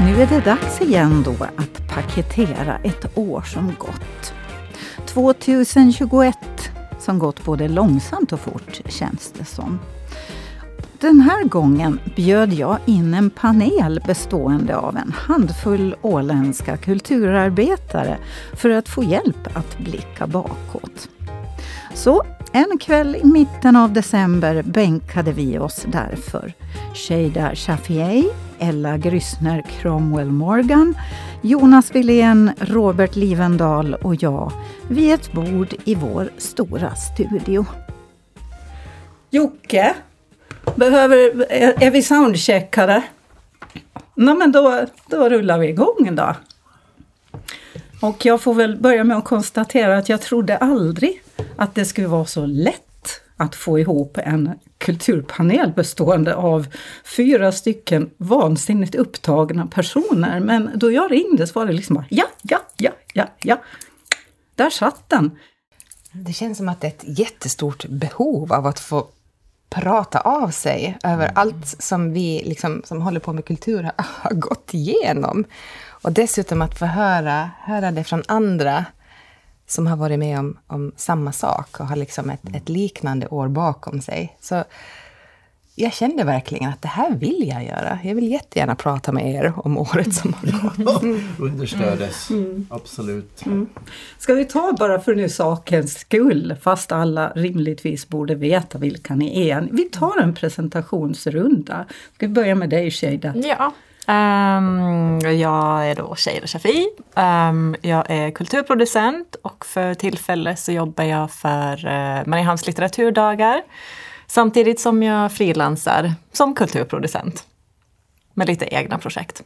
Nu är det dags igen då att paketera ett år som gått. 2021 som gått både långsamt och fort känns det som. Den här gången bjöd jag in en panel bestående av en handfull åländska kulturarbetare för att få hjälp att blicka bakåt. Så en kväll i mitten av december bänkade vi oss därför. Sheida Shafiei, Ella Gryssner Cromwell Morgan, Jonas Wilén, Robert Livendal och jag vid ett bord i vår stora studio. Jocke, behöver, är, är vi soundcheckade? Nej men då, då rullar vi igång då. Och jag får väl börja med att konstatera att jag trodde aldrig att det skulle vara så lätt att få ihop en kulturpanel bestående av fyra stycken vansinnigt upptagna personer. Men då jag ringde så var det liksom bara ja, ja, ja, ja, ja. Där satt den. Det känns som att det är ett jättestort behov av att få prata av sig över allt som vi liksom, som håller på med kultur har gått igenom. Och dessutom att få höra, höra det från andra som har varit med om, om samma sak och har liksom ett, ett, liknande år bakom sig. Så jag kände verkligen att det här vill jag göra. Jag vill jättegärna prata med er om året som har gått. Understödes, mm. absolut. Mm. Ska vi ta bara för nu sakens skull, fast alla rimligtvis borde veta vilka ni är. Vi tar en presentationsrunda. Ska vi börja med dig Sheida? Ja, Um, jag är då Sheila Shafi. Um, jag är kulturproducent och för tillfället så jobbar jag för uh, Mariehamns litteraturdagar. Samtidigt som jag frilansar som kulturproducent. Med lite egna projekt.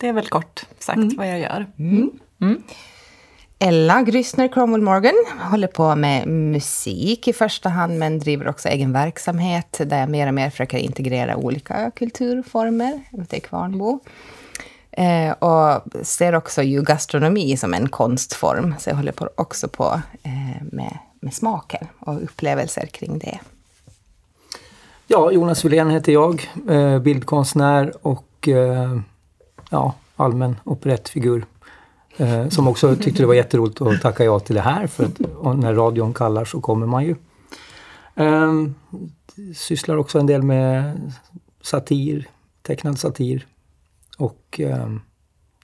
Det är väl kort sagt mm. vad jag gör. Mm. Mm. Ella Grissner Cromwell Morgan håller på med musik i första hand, men driver också egen verksamhet där jag mer och mer försöker integrera olika kulturformer. Jag är Kvarnbo. Eh, och ser också ju gastronomi som en konstform, så jag håller på, också på eh, med, med smaken och upplevelser kring det. Ja, Jonas Wilén heter jag, eh, bildkonstnär och eh, ja, allmän operettfigur Eh, som också tyckte det var jätteroligt att tacka ja till det här för att när radion kallar så kommer man ju. Eh, sysslar också en del med satir, tecknad satir. Och eh,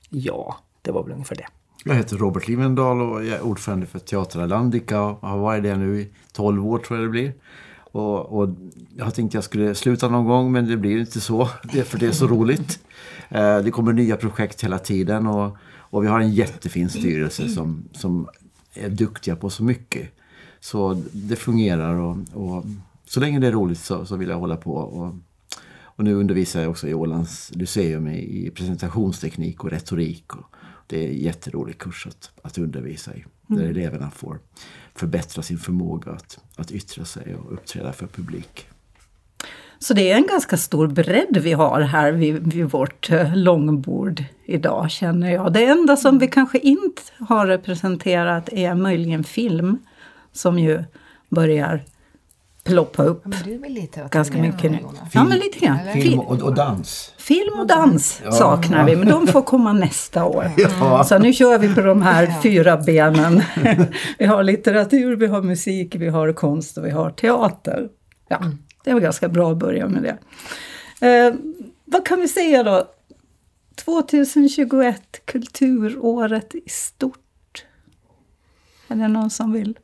ja, det var väl ungefär det. Jag heter Robert Livendal och jag är ordförande för Teater Atlantica och har varit det nu i 12 år tror jag det blir. Och, och jag tänkte jag skulle sluta någon gång men det blir inte så, det, för det är så roligt. Eh, det kommer nya projekt hela tiden och och vi har en jättefin styrelse som, som är duktiga på så mycket. Så det fungerar och, och så länge det är roligt så, så vill jag hålla på. Och, och nu undervisar jag också i Ålands Lyceum i, i presentationsteknik och retorik. Och det är en jätterolig kurs att, att undervisa i. Där mm. eleverna får förbättra sin förmåga att, att yttra sig och uppträda för publik. Så det är en ganska stor bredd vi har här vid, vid vårt eh, långbord idag känner jag. Det enda som vi kanske inte har representerat är möjligen film som ju börjar ploppa upp ja, ganska mycket nu. Film, ja, men lite grann. Film och, och dans. Film och dans ja. saknar vi, men de får komma nästa år. Ja. Så nu kör vi på de här fyra benen. vi har litteratur, vi har musik, vi har konst och vi har teater. Ja. Det var ganska bra att börja med det. Eh, vad kan vi säga då? 2021, kulturåret i stort. Är det någon som vill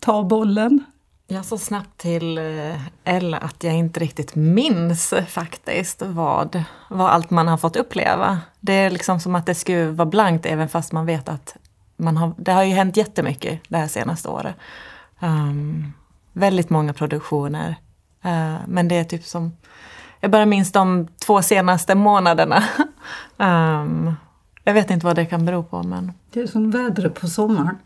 ta bollen? Jag sa snabbt till eh, Ella att jag inte riktigt minns faktiskt vad, vad allt man har fått uppleva. Det är liksom som att det skulle vara blankt även fast man vet att man har, det har ju hänt jättemycket det här senaste året. Um, väldigt många produktioner. Uh, men det är typ som, jag bara minns de två senaste månaderna. um, jag vet inte vad det kan bero på men... Det är som vädret på sommaren.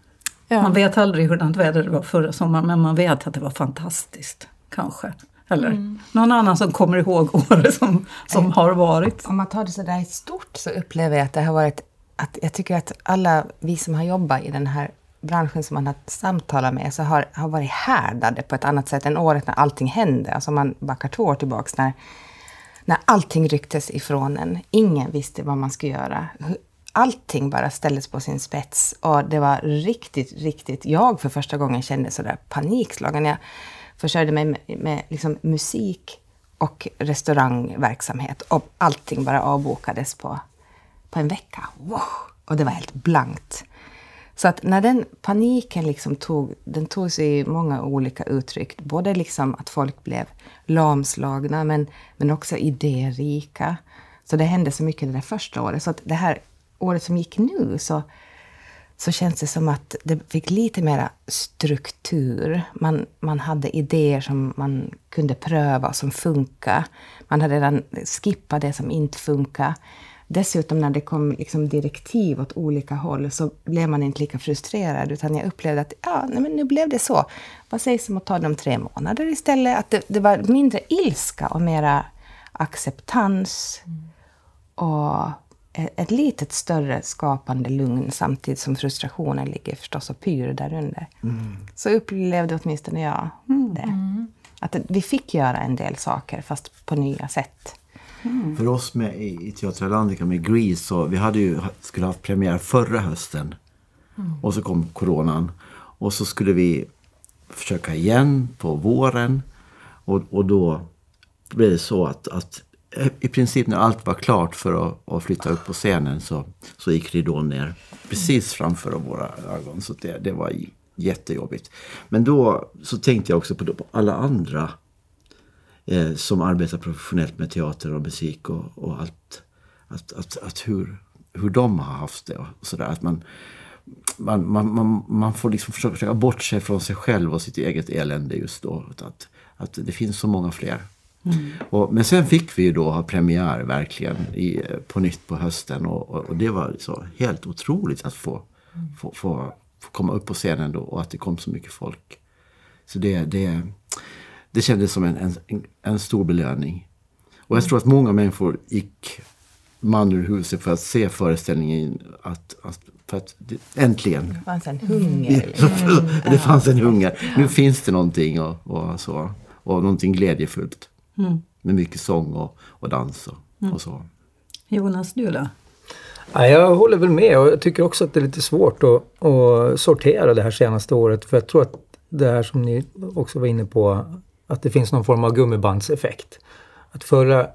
Ja. Man vet aldrig hurdant väder det var förra sommaren men man vet att det var fantastiskt. Kanske. Eller mm. någon annan som kommer ihåg året som, som äh, har varit. Om man tar det sådär i stort så upplever jag att det har varit att jag tycker att alla vi som har jobbat i den här branschen som man har samtalat med så har, har varit härdade på ett annat sätt än året när allting hände. Alltså om man backar två år tillbaka när när allting rycktes ifrån en. Ingen visste vad man skulle göra. Allting bara ställdes på sin spets. Och det var riktigt, riktigt... Jag för första gången kände sådär panikslagen. Jag försörjde mig med, med liksom musik och restaurangverksamhet. Och allting bara avbokades på, på en vecka. Wow! Och det var helt blankt. Så att när den paniken liksom tog, den tog sig i många olika uttryck. Både liksom att folk blev lamslagna, men, men också idérika. Så det hände så mycket det där första året. Så att det här året som gick nu så, så känns det som att det fick lite mera struktur. Man, man hade idéer som man kunde pröva, som funkar. Man hade redan skippat det som inte funkar. Dessutom när det kom liksom direktiv åt olika håll så blev man inte lika frustrerad utan jag upplevde att ja, nej, men nu blev det så. Vad sägs om att ta de tre månader istället? Att det, det var mindre ilska och mera acceptans. Mm. Och ett litet större skapande lugn samtidigt som frustrationen ligger förstås och pyr där under. Mm. Så upplevde åtminstone jag det. Mm. Att vi fick göra en del saker fast på nya sätt. Mm. För oss med, i Teater Atlantica med Grease så vi hade ju, skulle haft premiär förra hösten. Mm. Och så kom coronan. Och så skulle vi försöka igen på våren. Och, och då blev det så att, att i princip när allt var klart för att, att, flytta upp på scenen så, så gick ridån ner precis framför våra ögon. Så det, det var jättejobbigt. Men då så tänkte jag också på alla andra eh, som arbetar professionellt med teater och musik och, och allt. Att, att, att hur, hur de har haft det och sådär. Att man, man, man, man, man får liksom försöka, bort sig från sig själv och sitt eget elände just då. Att, att det finns så många fler. Mm. Och, men sen fick vi ju då ha premiär verkligen i, på nytt på hösten och, och, och det var så helt otroligt att få, mm. få, få, få, komma upp på scenen då och att det kom så mycket folk. Så det, det, det kändes som en, en, en stor belöning. Och jag tror att många människor gick man ur huset för att se föreställningen. Att, att, för att det, äntligen. Det fanns en hunger. Liksom. det fanns en hunger. Nu finns det någonting och, och, så, och någonting glädjefullt. Mm. Med mycket sång och, och dans och, mm. och så. Jonas, du då? Ja, jag håller väl med och jag tycker också att det är lite svårt att, att sortera det här senaste året. För jag tror att det här som ni också var inne på, att det finns någon form av gummibandseffekt. Att förra,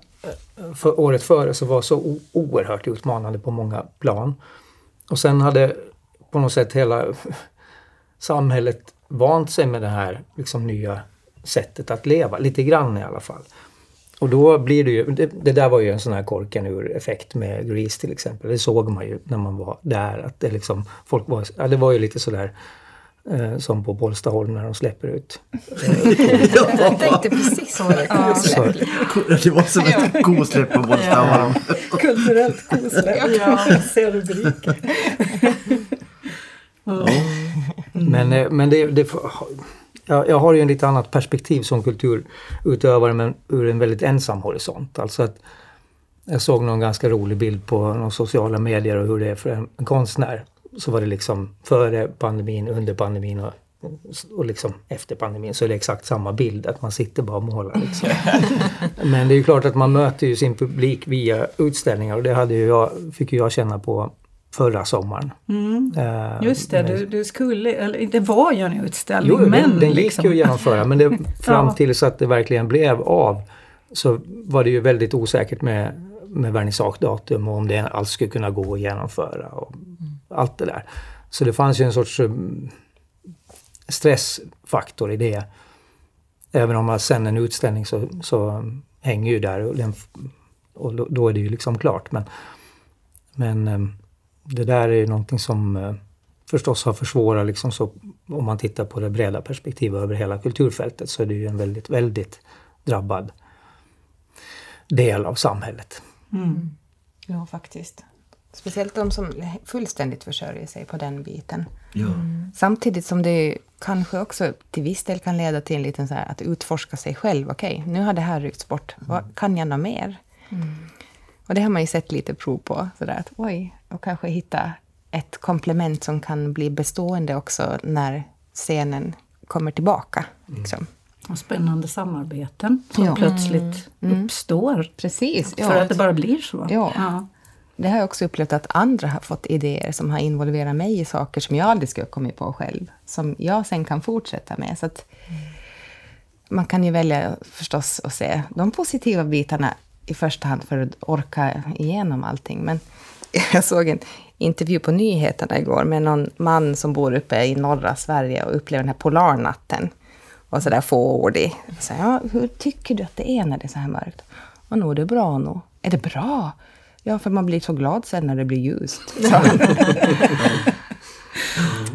för året före så var så oerhört utmanande på många plan. Och sen hade på något sätt hela samhället vant sig med det här liksom nya sättet att leva, lite grann i alla fall. Och då blir det ju, det, det, där var ju en sån här korken ur effekt med Grease till exempel. Det såg man ju när man var där att det liksom, folk var, ja, det var ju lite sådär som på Bollstaholm när de släpper ut. Jag tänkte precis så. Ja. Så. Det var som ett kosläpp på Bollstaholm. Ja. Kulturellt kosläpp. Ja, ser rubriken. Ja. Men, eh, men det, det jag, har ju en lite annat perspektiv som kulturutövare men ur en väldigt ensam horisont. Alltså att jag såg någon ganska rolig bild på några sociala medier och hur det är för en, en konstnär. Så var det liksom före pandemin, under pandemin och, och liksom efter pandemin så är det exakt samma bild, att man sitter bara och målar. Liksom. Men det är ju klart att man möter ju sin publik via utställningar och det hade jag, fick jag känna på förra sommaren. Mm. Uh, Just det, du, du, skulle, eller det var ju en utställning. Jo, men den, den liksom. gick ju att genomföra men det, fram till så att det verkligen blev av så var det ju väldigt osäkert med, med vernissagdatum och om det alls skulle kunna gå att genomföra och mm. Allt det där. Så det fanns ju en sorts um, stressfaktor i det. Även om man sen en utställning så, så hänger ju där och, den, och då, är det ju liksom klart. Men, men um, det där är någonting som eh, förstås har försvårat, liksom, så, om man tittar på det breda perspektivet över hela kulturfältet så är det ju en väldigt, väldigt drabbad del av samhället. Mm. Ja, faktiskt. Speciellt de som fullständigt försörjer sig på den biten. Ja. Mm. Samtidigt som det kanske också till viss del kan leda till en liten så här, att utforska sig själv. Okej, okay, nu har det här ryckts bort. Vad, mm. kan jag något mer? Mm. Och det har man ju sett lite prov på. Sådär att, oj, och kanske hitta ett komplement som kan bli bestående också när scenen kommer tillbaka. Liksom. Och spännande samarbeten som Ja. plötsligt uppstår. Precis. För att det bara blir så. Ja. Det har jag också upplevt att andra har fått idéer som har involverat mig i saker som jag aldrig skulle ha kommit på själv. Som jag sen kan fortsätta med. Så att man kan ju välja förstås att se de positiva bitarna i första hand för att orka igenom allting. Men jag såg en intervju på nyheterna igår med någon man som bor uppe i norra Sverige och upplever den här polarnatten. Och sådär fåordig. Så, ja, hur tycker du att det är när det är så här mörkt? Och nog, det är bra nog. Är det bra? Ja, för man blir så glad sen när det blir ljust.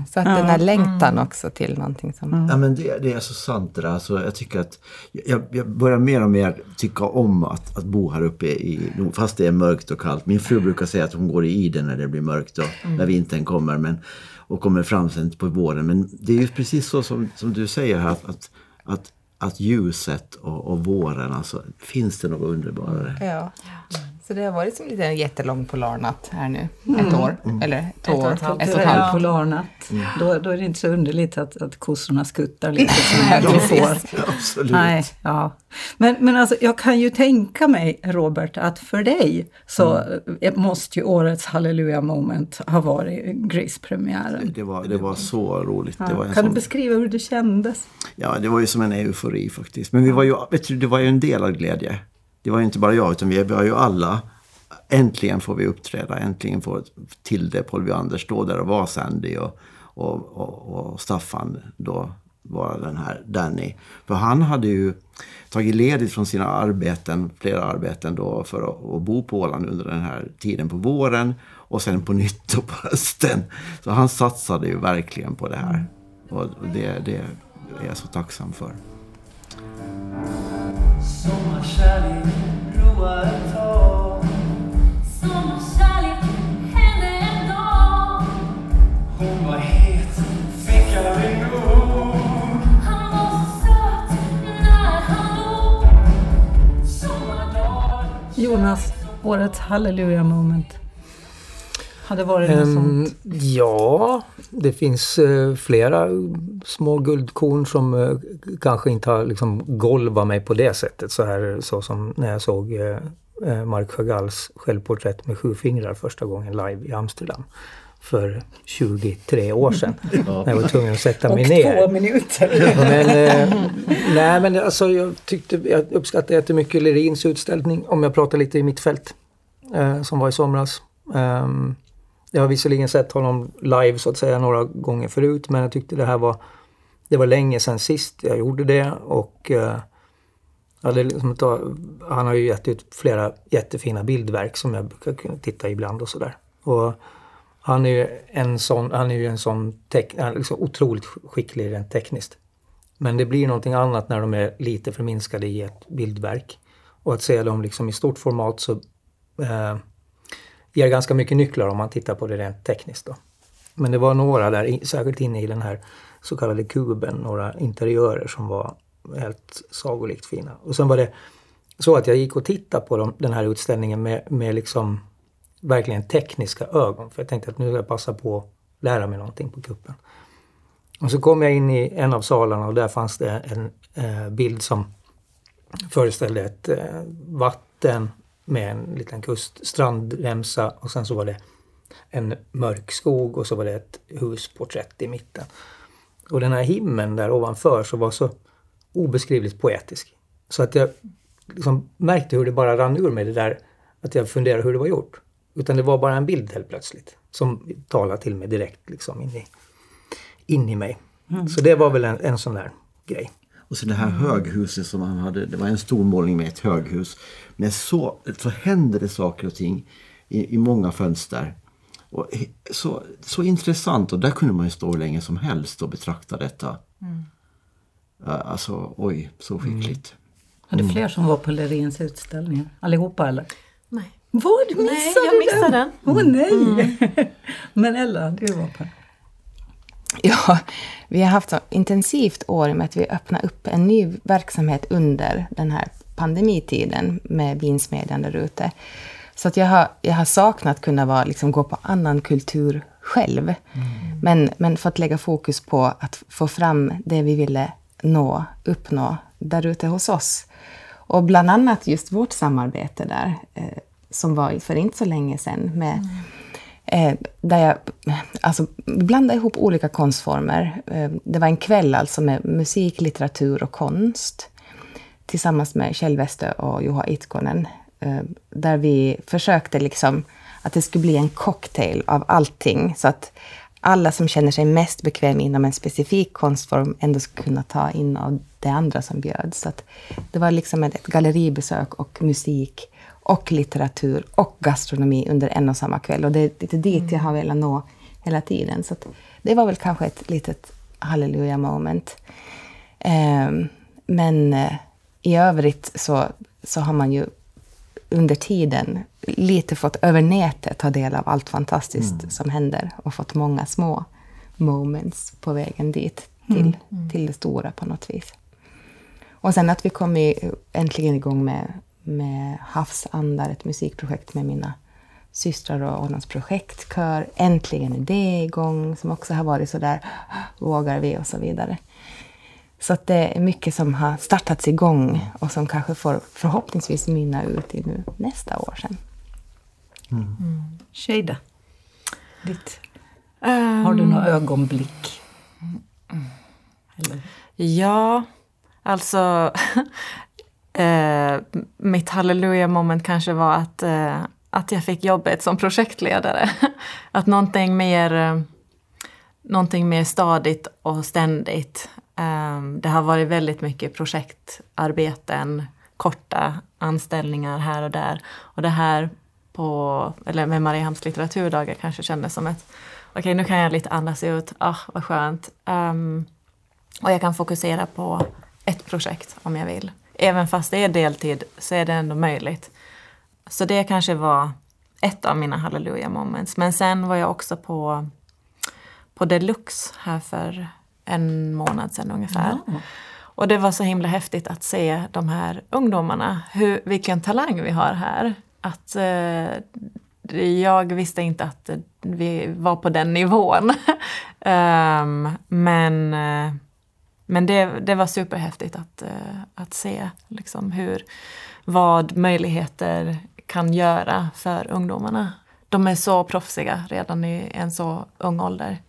Så, så att den här längtan också till någonting som... Ja, men det, det är så sant det där. Alltså, jag tycker att jag, jag börjar mer och mer tycka om att, att bo här uppe i fast det är mörkt och kallt. Min fru brukar säga att hon går i iden när det blir mörkt och när vintern kommer men, och kommer fram sen på våren. Men det är ju precis så som, som du säger här att, att, att, att ljuset och, och våren, alltså finns det något underbarare? Ja. Så det har varit som lite en jättelång polarnatt här nu. Ett år, eller två år, och ett halvt. ett och ett halvt. polarnatt. Då, då är det inte så underligt att, att kossorna skuttar lite som de får. Absolut. Nej, ja. Men, men alltså, jag kan ju tänka mig, Robert, att för dig så eh, måste ju årets Halleluja moment ha varit Grease-premiären. Det var, det var så roligt. Det var en Kan du sån, beskriva hur det kändes? ja, det var ju som en eufori faktiskt. Men vi var ju, vet du, det var ju en del av glädje. Det var ju inte bara jag utan vi var ju alla. Äntligen får vi uppträda. Äntligen får Tilde Paul Viander stå där och vara Sandy och, och, och, och Staffan då vara den här Danny. För han hade ju tagit ledigt från sina arbeten, flera arbeten då för att, att bo på Åland under den här tiden på våren och sen på nytt då på hösten. Så han satsade ju verkligen på det här. Och det, det är jag så tacksam för. Sommarkärlek roar ett tag. Sommarkärlek hände en dag. Hon var het, fick aldrig nog Han var så söt när han låg Sommardag Jonas, årets Halleluja moment. Har det varit något Ehm, sånt? ja, det finns eh, flera små guldkorn som eh, kanske inte har liksom golvat mig på det sättet. Så här så som när jag såg eh, Marc Chagalls självporträtt med sju fingrar första gången live i Amsterdam. För 23 år sedan. När jag var tvungen att sätta mig ner. minuter. Men, eh, nej men alltså jag tyckte, jag uppskattar jättemycket Lerins utställning om jag pratar lite i mitt fält. Eh, som var i somras. Ehm, jag har visserligen sett honom live så att säga några gånger förut men jag tyckte det här var Det var länge sedan sist jag gjorde det och eh, liksom ta, han har ju gett ut flera jättefina bildverk som jag brukar kunna titta ibland och sådär. Han är ju en sån, han är ju en sån tek, han är liksom otroligt skicklig rent tekniskt. Men det blir någonting annat när de är lite förminskade i ett bildverk. Och att se dem liksom i stort format så eh, ger ganska mycket nycklar om man tittar på det rent tekniskt. Då. Men det var några där, särskilt inne i den här så kallade kuben, några interiörer som var helt sagolikt fina. Och sen var det så att jag gick och tittade på dem, den här utställningen med, med liksom verkligen tekniska ögon. För jag tänkte att nu ska jag passa på att lära mig någonting på kuppen. Och så kom jag in i en av salarna och där fanns det en eh, bild som föreställde ett eh, vatten med en liten kust, strandremsa och sen så var det en mörk skog och så var det ett husporträtt i mitten. Och den här himlen där ovanför så var så obeskrivligt poetisk. Så att jag liksom märkte hur det bara rann ur mig det där att jag funderade hur det var gjort. Utan det var bara en bild helt plötsligt som talade till mig direkt liksom in i, in i mig. Så det var väl en, en sån där grej. Och så det här höghuset som han hade, det var en stor målning med ett höghus. Men så, så hände det saker och ting i, i många fönster. Och så, så intressant och där kunde man ju stå hur länge som helst och betrakta detta. Ja, Alltså oj, så skickligt. Är det fler som var på Lerins utställningar? Allihopa eller? Nej. Vad? Du missade Nej, jag missade den. Åh nej! Men Ella, du var på Ja, vi har haft så intensivt år med att vi öppnade upp en ny verksamhet under den här pandemitiden med vinsmedjan där ute. Så att jag har, jag har saknat kunna vara, liksom, gå på annan kultur själv. Men, men fått lägga fokus på att få fram det vi ville nå, uppnå där ute hos oss. Och bland annat just vårt samarbete där, eh, som var för inte så länge sedan med Eh, där jag alltså, blandade ihop olika konstformer. Eh, det var en kväll alltså med musik, litteratur och konst tillsammans med Kjell Westö och Juha Itkonen. Eh, där vi försökte liksom att det skulle bli en cocktail av allting. Så att alla som känner sig mest bekväm inom en specifik konstform ändå skulle kunna ta in av det andra som bjöds. Så att det var liksom ett, ett galleribesök och musik och litteratur och gastronomi under en och samma kväll. Och det är lite dit jag har velat nå hela tiden. Så det var väl kanske ett litet halleluja moment. Ehm, men eh, i övrigt så, så har man ju under tiden lite fått över nätet ta del av allt fantastiskt som händer och fått många små moments på vägen dit till, till det stora på något vis. Och sen att vi kom i, äntligen igång med, med Havsandar, ett musikprojekt med mina systrar och Ålands projektkör. Äntligen är det igång, som också har varit så där, vågar vi och så vidare. Så att det är mycket som har startats igång och som kanske får förhoppningsvis mynna ut i nu nästa år sen. Shada, ditt, Ehm, har du några ögonblick? Eller? Ja, alltså eh, mitt halleluja moment kanske var att, eh, att jag fick jobbet som projektledare. att någonting mer, eh, någonting mer stadigt och ständigt. Eh, det har varit väldigt mycket projektarbeten, korta anställningar här och där. Och det här på, eller med Mariehamns litteraturdagar kanske kändes som ett okej nu kan jag lite andas ut, ah vad skönt. Um, och jag kan fokusera på ett projekt om jag vill. Även fast det är deltid så är det ändå möjligt. Så det kanske var ett av mina halleluja moments. Men sen var jag också på, på Deluxe här för en månad sedan ungefär. Och det var så himla häftigt att se de här ungdomarna, hur, vilken talang vi har här. Att eh, jag visste inte att vi var på den nivån. Ehm, men eh, men det, det var superhäftigt att, eh, att se liksom hur, vad möjligheter kan göra för ungdomarna. De är så proffsiga redan i en så ung ålder.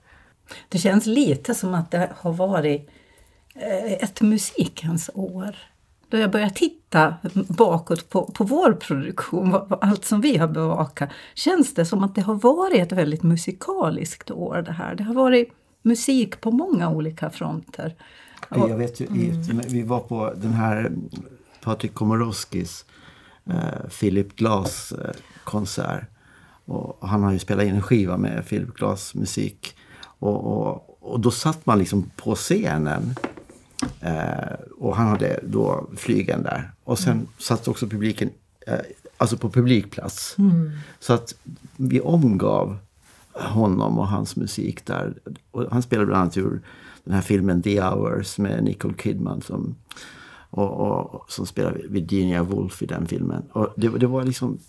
Det känns lite som att det har varit eh, ett musikens år. Då jag börjar titta bakåt på, på vår produktion, allt som vi har bevakat, känns det som att det har varit ett väldigt musikaliskt år det här. Det har varit musik på många olika fronter. Jag vet ju, i, vi var på den här Patrik Komorowskis eh, Philip Glass eh, konsert. Och han har ju spelat in en skiva med Philip Glass musik. Och, och, och då satt man liksom på scenen. Eh, och han hade då flygen där. Och sen satt också publiken eh, alltså på publikplats. Så att vi omgav honom och hans musik där. Och han spelade bland annat ur den här filmen The Hours med Nicole Kidman som, och, och, som spelar Virginia Woolf i den filmen. Och det, det var liksom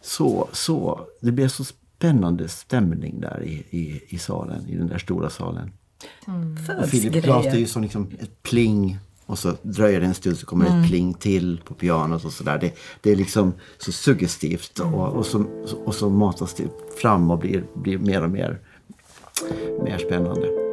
så, så, det blev så spännande stämning där i, i, i salen, i den där stora salen. Och Philip Glass det är ju som liksom ett pling och så dröjer det en stund så kommer det ett pling till på pianot och sådär. Det, det är liksom så suggestivt och, och, så, och så matas det fram och blir, blir mer och mer, mer spännande.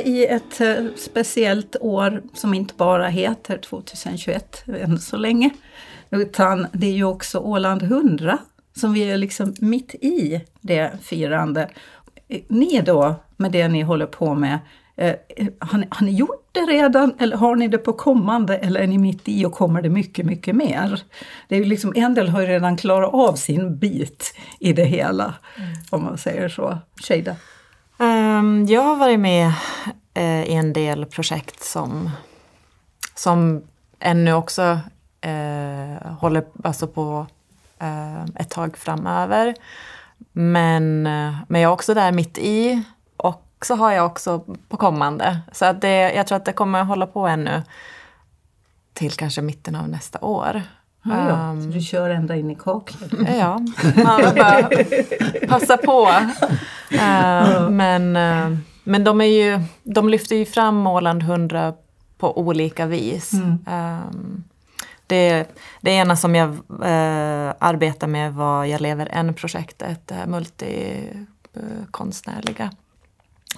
Inne i ett eh, speciellt år som inte bara heter 2021 än så länge. Utan det är ju också Åland 100 som vi är liksom mitt i det firande. Ni då, med det ni håller på med, eh, har, ni, har ni gjort det redan eller har ni det på kommande eller är ni mitt i och kommer det mycket, mycket mer? Det är ju liksom, en del har ju redan klarat av sin bit i det hela, om man säger så. Shada? Ehm, jag har varit med eh, i en del projekt som, som ännu också eh, håller alltså på eh, ett tag framöver. Men, eh, men jag är också där mitt i och så har jag också på kommande. Så att det, jag tror att det kommer hålla på ännu till kanske mitten av nästa år. Ja, ja. Så du kör ända in i kaklet? Ja, man bara passa på. Eh, men, eh, men de, är ju, de lyfter ju fram Åland 100 på olika vis. Um, det, det ena som jag uh, arbetar med var Jag lever än-projektet, det här multikonstnärliga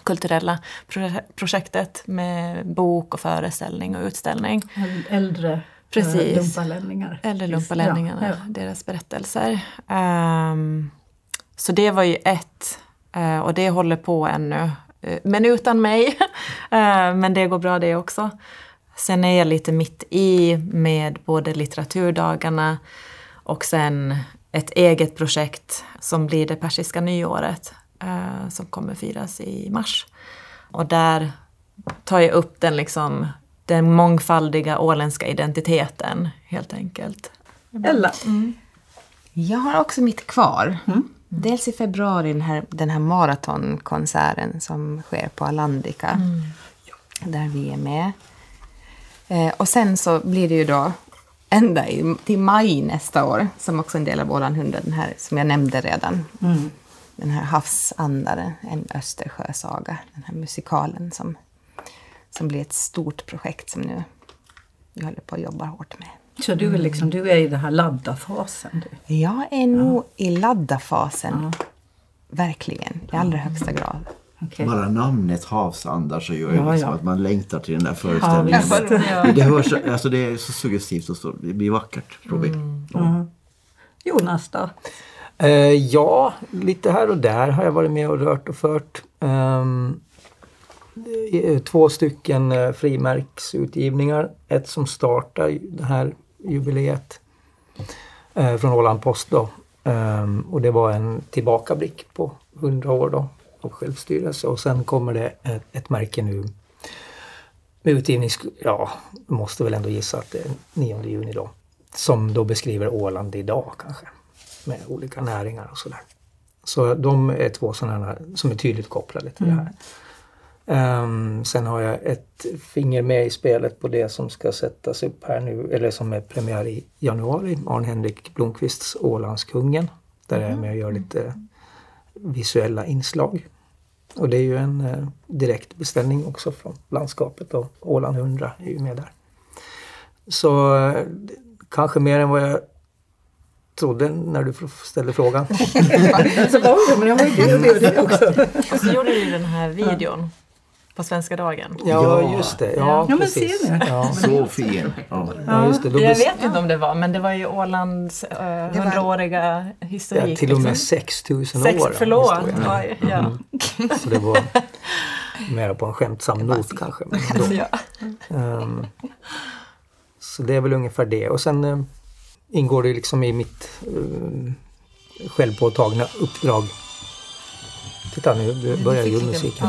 kulturella pro- projektet med bok och föreställning och utställning. Äldre Precis. eh, lumpalänningar. Eller lumpalänningarna, ja, ja. deras berättelser. Ehm, så det var ju ett. eh, och det håller på ännu. eh, men utan mig. Eh, men det går bra det också. Sen är jag lite mitt i med både litteraturdagarna och sen ett eget projekt som blir det persiska nyåret. som kommer firas i mars. Och där tar jag upp den liksom den mångfaldiga åländska identiteten helt enkelt. Ella? Jag har också mitt kvar. Dels i februari den här, den här maratonkonserten som sker på Alandica. Där vi är med. Eh, och sen så blir det ju då ända i, till maj nästa år, som också är en del av Åland 100, den här som jag nämnde redan. Den här Havsandaren, en Östersjösaga, den här musikalen som, som blir ett stort projekt som nu vi håller på att jobba hårt med. Så du är, liksom, du är i den här ladda-fasen? Du. Jag är nog i ladda-fasen. Verkligen, i allra högsta grad. Okej. Bara namnet Havsandar så gör Ja, liksom ja. att man längtar till den där föreställningen. Men det, hörs, alltså det är så suggestivt och så, det blir vackert tror vi. Jonas då? Eh, ja, lite här och där har jag varit med och rört och fört. Eh, Eh, två stycken eh, frimärksutgivningar. Ett som startar det här jubileet eh, från Åland Post då. Ehm, och det var en tillbakablick på 100 år då av självstyrelse och sen kommer det ett, ett märke nu med utgivning, ja, måste väl ändå gissa att det är 9 juni då. Som då beskriver Åland idag kanske. Med olika näringar och sådär. Så de är två sådana här som är tydligt kopplade till det här. Mm. Ehm, sen har jag ett finger med i spelet på det som ska sättas upp här nu, eller som är premiär i januari. Arn-Henrik Blomqvists Ålandskungen. Där jag är med och gör lite visuella inslag. Och det är ju en eh, direkt beställning också från landskapet och Åland 100 är ju med där. Så eh, kanske mer än vad jag trodde när du ställde frågan. Så var det, men jag var ju det, det också. Och så gjorde du den här videon på Svenska dagen. Ja, just det. Ja, Ja, men precis. ser ni? Ja, Så fin! Ja. ja, just det. Då Jag vet inte om det var, men det var ju Ålands eh, hundraåriga historik. ja, till och med liksom. 6000 Sex, år. förlåt. historia. Oj, ja. Så det var mer på en skämtsam not kanske. Men ja. Ehm, så det är väl ungefär det. Och sen eh, ingår det liksom i mitt uh, självpåtagna uppdrag. Titta nu börjar julmusiken.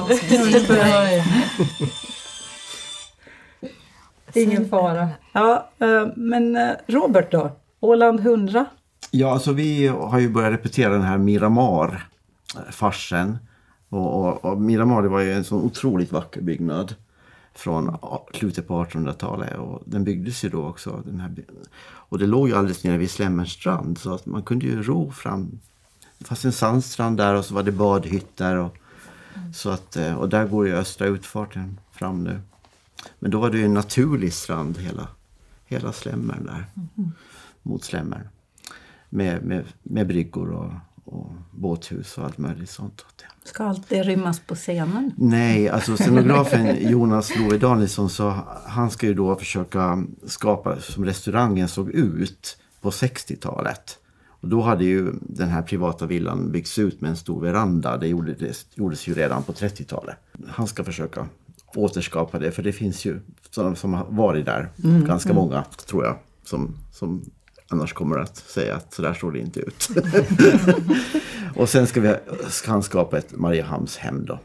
Ingen fara. Ja, eh, men eh, Robert då? Åland 100? Ja, alltså vi har ju börjat repetera den här Miramar-farsen. Och, och, och Miramar det var ju en sån otroligt vacker byggnad från slutet på 1800-talet. Och den byggdes ju då också. Den här, och det låg ju alldeles nere vid Slemmerns strand så att man kunde ju ro fram. Fanns en sandstrand där och så var det badhytter. Och, så att, eh, och där går ju östra utfarten fram nu. Men då var det ju en naturlig strand hela, hela Slemmern där. Mot Slemmern med, med, med bryggor och, och båthus och allt möjligt sånt. Ska allt det rymmas på scenen? Nej, alltså scenografen Jonas Love Danielsson så han ska ju då försöka skapa som restaurangen såg ut på 60-talet. Och då hade ju den här privata villan byggts ut med en stor veranda. Det gjordes, gjordes ju redan på 30-talet. Han ska försöka återskapa det för det finns ju sådana som har varit där. Ganska många tror jag. Som, som annars kommer att säga att så där såg det inte ut. och sen ska, vi, ska han skapa ett Mariehamnshem då.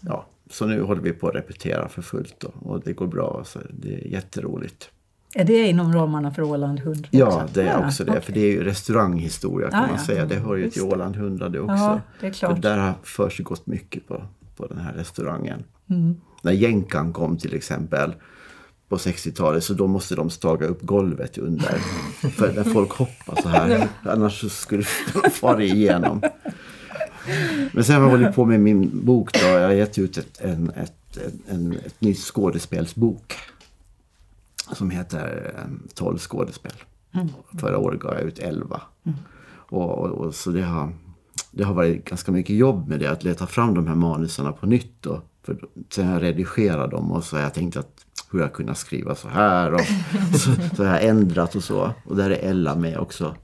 Ja, så nu håller vi på att repetera för fullt då, och det går bra. Så det är jätteroligt. Är det inom ramarna för Åland 100? Ja, det är också det. okej. För det är ju restauranghistoria kan Ja, man ja. säga. Det hör ju Just till. Åland 100 det också. Ja, det är klart. För där har försiggått mycket på, på den här restaurangen. Mm. När jänkan kom till exempel på 60-talet så då måste de staga upp golvet under. för när folk hoppar så här. Annars så skulle de fara igenom. Men sen har jag hållit på med min bok då. Jag har gett ut ett, en, ett, en, en, ett nytt skådespelsbok. Som heter eh, 12 skådespel. Förra året gav jag ut 11. Och, och, och så det har, det har varit ganska mycket jobb med det. Att leta fram de här manusarna på nytt. Då. För sen har jag redigerat dem och så har jag tänkt att hur jag kunnat skriva så här. Och så, så har jag ändrat och så. Och där är Ella med också.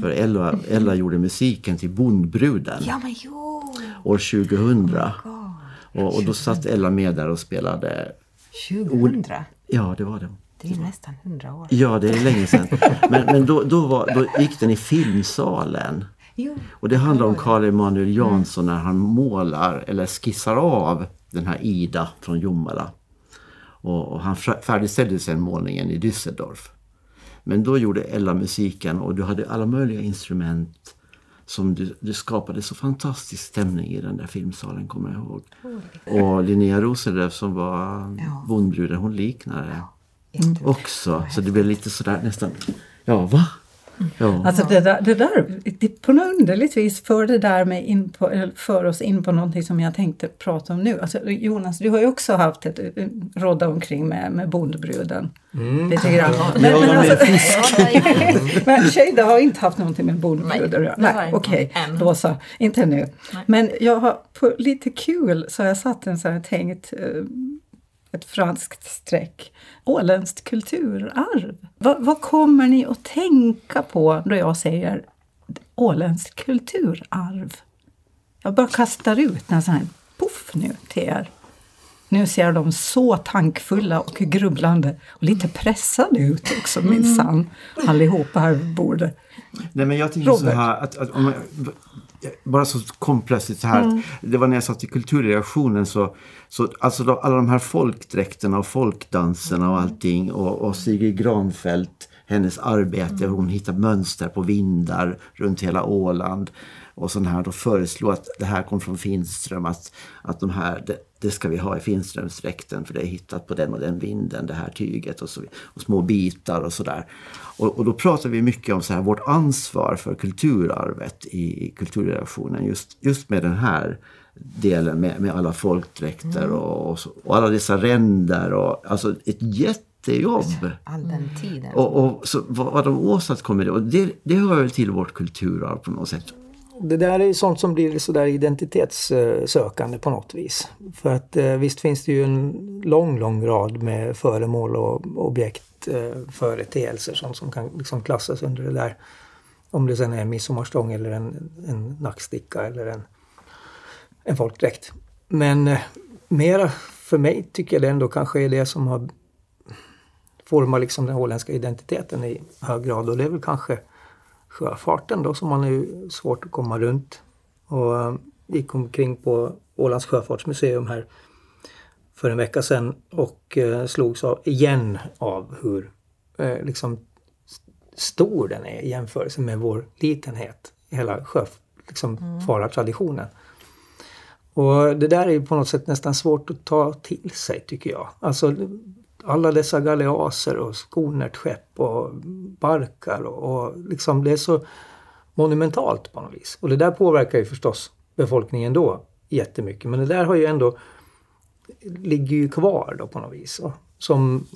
För Ella, Ella gjorde musiken till Bondbruden Ja, men jo! år 2000. Och, och då satt Ella med där och spelade. 2000? Ja, det var det. Det är nästan 100 år. Ja, det är länge sedan. Men, men då, då, var, då gick den i filmsalen. Jo. Och det handlar om Carl Emanuel Jansson när han målar eller skissar av den här Ida från Jomala. Och, och han färdigställde sen målningen i Düsseldorf. Men då gjorde Ella musiken och du hade alla möjliga instrument som du, du skapade så fantastisk stämning i den där filmsalen, kommer jag ihåg. Och Linnea Rosenlöf som var Ja. bondbruden, hon liknade Jätteroligt. också. Så det blev lite sådär nästan, ja va? Ja. Alltså det där, det där det på något underligt vis för det där med in på, för oss in på någonting som jag tänkte prata om nu. Alltså Jonas, du har ju också haft ett eh, rodda omkring med, med bondbruden. Lite grann. Men, Ja, men, är alltså, men Shada har inte haft någonting med bondbruden Nej, inte. okej, Än. då så. Inte nu. Men jag har på lite kul så har jag satt en sån här tänkt eh, ett franskt streck. Åländskt kulturarv. Vad, vad kommer ni att tänka på då jag säger åländskt kulturarv? Jag bara kastar ut en sån här poff nu till er. Nu ser de så tankfulla och grubblande och lite pressade ut också minsann. Allihopa här vid bordet. Nej men jag tänker så Robert. här att, att om man, bara så kom plötsligt så här. Det var när jag satt i kulturredaktionen så, så alltså då, alla de här folkdräkterna och folkdanserna och allting och, och Sigrid Granfeldt hennes arbete, hon hittar mönster på vindar runt hela Åland och sån här, då föreslog att det här kom från Finström, att, att de här, det, det ska vi ha i Finströmsdräkten för det är hittat på den och den vinden, det här tyget och, så, och små bitar och sådär. Och, och då pratar vi mycket om så här, vårt ansvar för kulturarvet i, i kulturredaktionen, just, just med den här delen med, med alla folkdräkter och, och, så, och alla dessa ränder och alltså ett jättejobb. All den tiden. Och, och så vad, vad de åstadkommer och det, det hör väl till vårt kulturarv på något sätt. Det där är ju sånt som blir sådär identitetssökande på något vis. För att eh, visst finns det ju en lång, lång rad med föremål och objekt, eh, företeelser sånt som kan liksom klassas under det där. Om det sen är en midsommarstång eller en, en nacksticka eller en, en folkdräkt. Men eh, mera för mig tycker jag det ändå kanske är det som har format liksom den åländska identiteten i hög grad och det är väl kanske sjöfarten då som man är svårt att komma runt. Och eh, gick omkring på Ålands sjöfartsmuseum här för en vecka sedan och eh, slogs av, igen av hur eh, liksom stor den är i jämförelse med vår litenhet hela sjöfarartraditionen. Och det där är ju på något sätt nästan svårt att ta till sig tycker jag. Alltså alla dessa galeaser och skonärtskepp och barkar och, och liksom det är så monumentalt på något vis. Och det där påverkar ju förstås befolkningen då jättemycket. Men det där har ju ändå ligger ju kvar då på något vis. Och som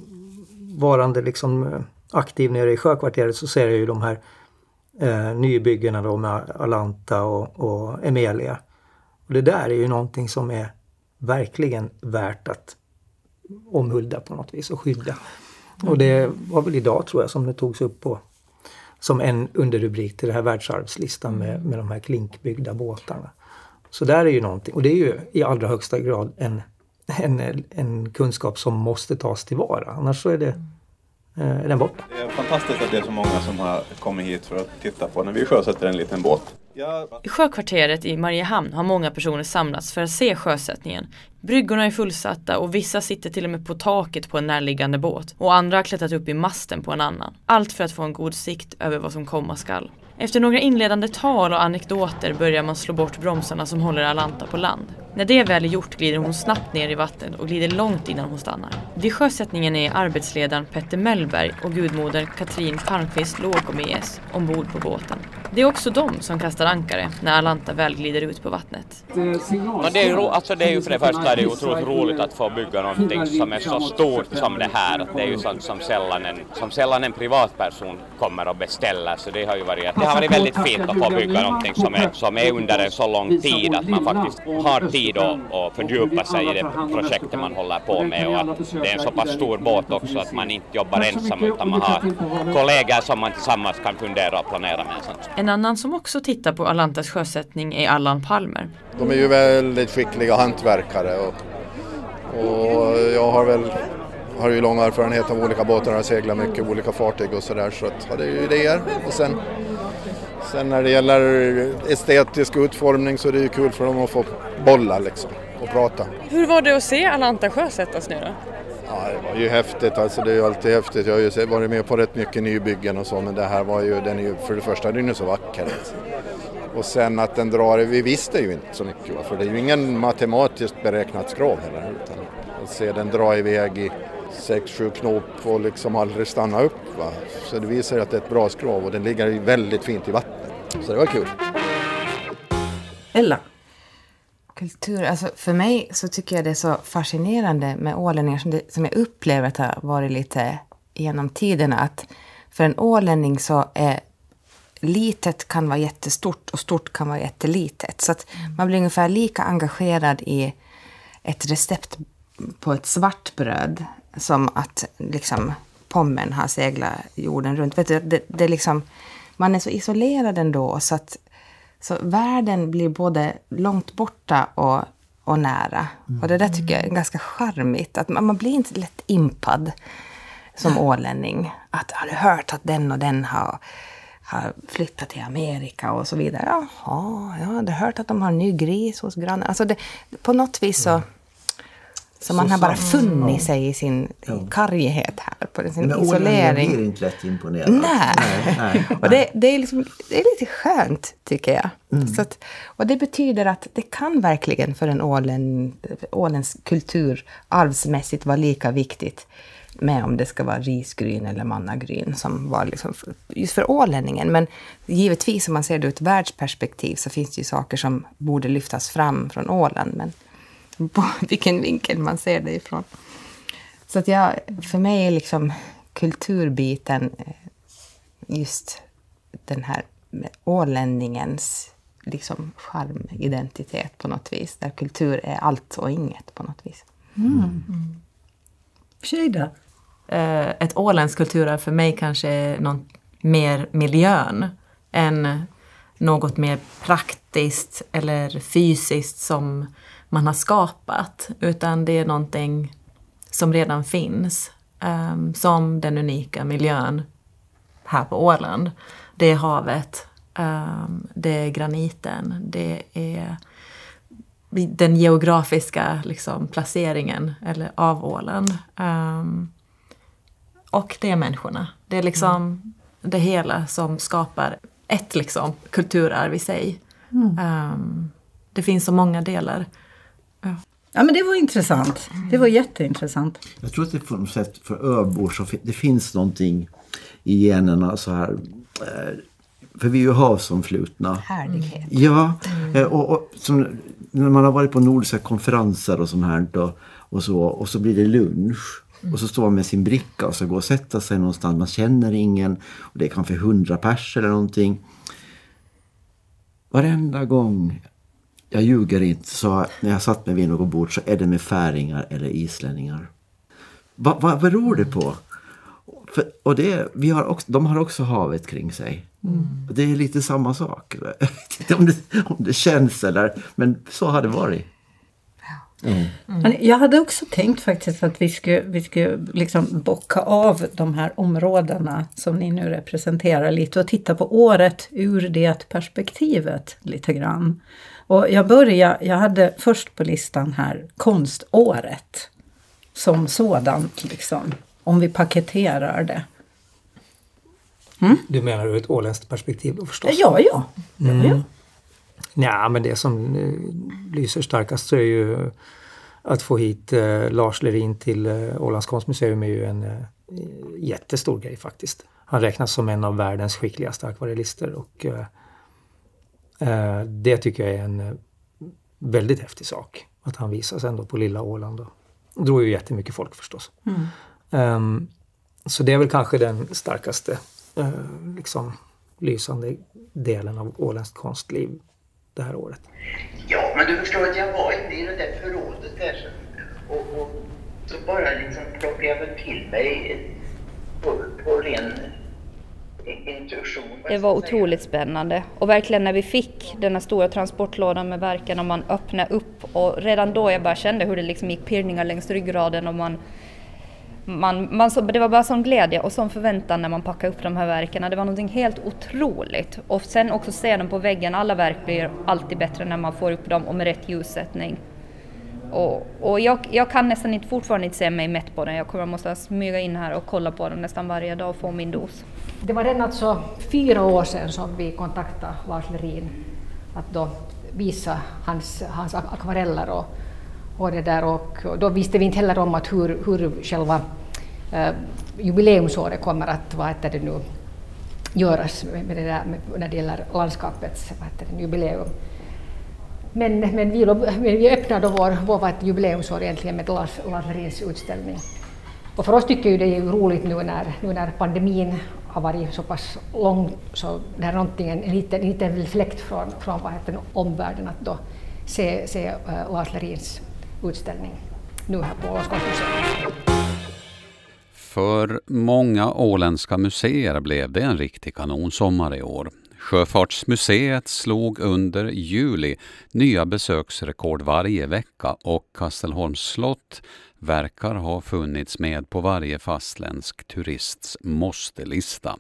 varande liksom eh, aktiv nere i sjökvarteret så ser jag ju de här eh, nybyggena då med Alanta och, och Emelia. Och det där är ju någonting som är verkligen värt att omhulda på något vis och skydda. Och det var väl idag tror jag som det togs upp på som en underrubrik till den här världsarvslistan med, med de här klinkbyggda båtarna. Så där är ju någonting, och det är ju i allra högsta grad en, en, en kunskap som måste tas tillvara, annars så är, det, eh, är den borta. Det är fantastiskt att det är så många som har kommit hit för att titta på när vi sjösätter en liten båt. I sjökvarteret i Mariehamn har många personer samlats för att se sjösättningen. Bryggorna är fullsatta och vissa sitter till och med på taket på en närliggande båt och andra har klättrat upp i masten på en annan. Allt för att få en god sikt över vad som komma skall. Efter några inledande tal och anekdoter börjar man slå bort bromsarna som håller Alanta på land. När det väl är gjort glider hon snabbt ner i vattnet och glider långt innan hon stannar. Vid sjösättningen är arbetsledaren Petter Mellberg och gudmodern Katrin Palmqvist Lågomies ombord på båten. Det är också de som kastar ankare när Alanta väl glider ut på vattnet. Men det, är ju, ro- alltså det är ju för det första är det otroligt roligt att få bygga någonting som är så stort som det här. Att det är ju sånt som sällan, en, som sällan en privatperson kommer och beställer. Så det har ju varit, det har varit väldigt fint att få bygga någonting som är, som är under en så lång tid att man faktiskt har tid att, att fördjupa sig i det projektet man håller på med och att det är en så pass stor båt också att man inte jobbar ensam utan man har kollegor som man tillsammans kan fundera och planera med. Sånt. En annan som också tittar på Alantas sjösättning är Allan Palmer. De är ju väldigt skickliga hantverkare och, och jag har väl har ju lång erfarenhet av olika båtar och har seglat mycket olika fartyg och sådär så att hade ju idéer. Och sen, sen när det gäller estetisk utformning så är det ju kul för dem att få bolla liksom och prata. Hur var det att se Alanta sjösättas nu då? Ja, det var ju häftigt alltså. Det är ju alltid häftigt. Jag har ju varit med på rätt mycket nybyggen och så men det här var ju, den är ju, för det första den är ju så vacker. Alltså. Och sen att den drar, vi visste ju inte så mycket för det är ju ingen matematiskt beräknat skrov heller. Utan att se den dra iväg i 6-7 knop och liksom aldrig stanna upp. Va? Så det visar att det är ett bra skrov och den ligger väldigt fint i vattnet. Så det var kul. Ella? Kultur, alltså för mig så tycker jag det är så fascinerande med ålänningar som, det, som jag upplever att det har varit lite genom tiderna. Att för en ålänning så är litet kan vara jättestort och stort kan vara jättelitet. Så att man blir ungefär lika engagerad i ett recept på ett svart bröd som att liksom Pommern har seglat jorden runt. Vet du, det, det liksom, man är så isolerad ändå så att så världen blir både långt borta och, och nära. Och det där tycker jag är ganska charmigt. Att man, man blir inte lätt impad som ålänning. Att har du hört att den och den har, har flyttat till Amerika och så vidare. Jaha, ja, du har hört att de har en ny gris hos grannen. Alltså det, på något vis så... Så man Så har bara funnit Ja. sig i sin karghet här, på sin Men isolering. blir inte lätt imponerad. Nej. nej, nej, Och det, det, är liksom, det är lite skönt, tycker jag. Så att, och det betyder att det kan verkligen för en ålen, ålens kultur arvsmässigt vara lika viktigt med om det ska vara risgryn eller mannagryn som var liksom för, just för ålänningen. Men givetvis om man ser det ur ett världsperspektiv så finns det ju saker som borde lyftas fram från Åland. Men på vilken vinkel man ser det ifrån. Så att jag, för mig är liksom kulturbiten eh, just den här ålänningens liksom charm, identitet på något vis. Där kultur är allt och inget på något vis. Shada? eh, ett åländskt kulturarv för mig kanske är någon mer miljön än något mer praktiskt eller fysiskt som man har skapat. Utan det är någonting som redan finns. ehm, som den unika miljön här på Åland. Det är havet, ehm, det är graniten, det är den geografiska liksom, placeringen eller, av Åland. Ehm, och det är människorna. Det är liksom det hela som skapar ett liksom, kulturarv i sig. Ehm, det finns så många delar. Ja men det var intressant. Det var jätteintressant. Jag tror att det på något sätt för öbor så det finns någonting i generna så här. eh, För vi är ju havsomflutna. Härlighet. Ja, eh, och, och som, när man har varit på nordiska konferenser och sånt här och, och så och så blir det lunch. Och så står man med sin bricka och så går och sätta sig någonstans. Man känner ingen. Och det är kanske hundra pers eller någonting. Varenda gång, jag ljuger inte, så när jag satt med vid något bord så är det med färingar eller islänningar. Va, vad beror det på? För, och det, vi har också, de har också havet kring sig. Och Det är lite samma sak. Jag vet inte om det, om det känns eller, men så har det varit. Mm. Men Jag hade också tänkt faktiskt att vi skulle, vi skulle liksom bocka av de här områdena som ni nu representerar lite och titta på året ur det perspektivet lite grann. Och jag börjar, jag hade först på listan här konståret som sådant liksom. Om vi paketerar det. Du menar ur ett åländskt perspektiv då förstås? Ja. ja, Mm. ja. Ja, men det som eh, lyser starkast så är ju att få hit eh, Lars Lerin till eh, Ålands konstmuseum är ju en jättestor grej faktiskt. Han räknas som en av världens skickligaste akvarellister och det tycker jag är en väldigt häftig sak. Att han visas ändå på lilla Åland. Och, drog ju jättemycket folk förstås. Mm. Ehm, så det är väl kanske den starkaste eh, liksom, lysande delen av åländskt konstliv det här året. Ja, men du förstår att jag var inne i det där förrådet där så- och, och så bara liksom plockade jag väl till mig på, på ren intuition. Det var otroligt spännande och verkligen när vi fick den här stora transportlådan med verken och man öppnade upp och redan då jag bara kände hur det liksom gick pirrningar längs ryggraden och man man, man så, det var bara sån glädje och sån förväntan när man packade upp de här verken. Det var någonting helt otroligt. Och sen också se dem på väggen. Alla verk blir alltid bättre när man får upp dem och med rätt ljussättning. Och, och jag, jag kan nästan inte, fortfarande inte se mig mätt på den. Jag kommer måste smyga in här och kolla på den nästan varje dag och få min dos. Det var redan alltså fyra år sedan som vi kontaktade Lars Lerin att då visa hans, hans akvareller och, och det där och då visste vi inte heller om att hur, hur själva eh, jubileumsåret kommer att vad heter det nu, göras med, det där, med, när det gäller landskapets vad heter det, jubileum. Men, men, vi, men vi öppnade då vår, vår jubileumsår egentligen med Lars, Lars Lerins utställning. Och för oss tycker ju det är roligt nu när, nu när pandemin har varit så pass lång så det är någonting, en liten, en liten fläkt från, från vad heter det, omvärlden att då se, se uh, Lars Lerins utställning nu här på Ålands. För många åländska museer blev det en riktig kanonsommar i år. Sjöfartsmuseet slog under juli nya besöksrekord varje vecka och Kastelholms slott verkar ha funnits med på varje fastländsk turists måste-lista.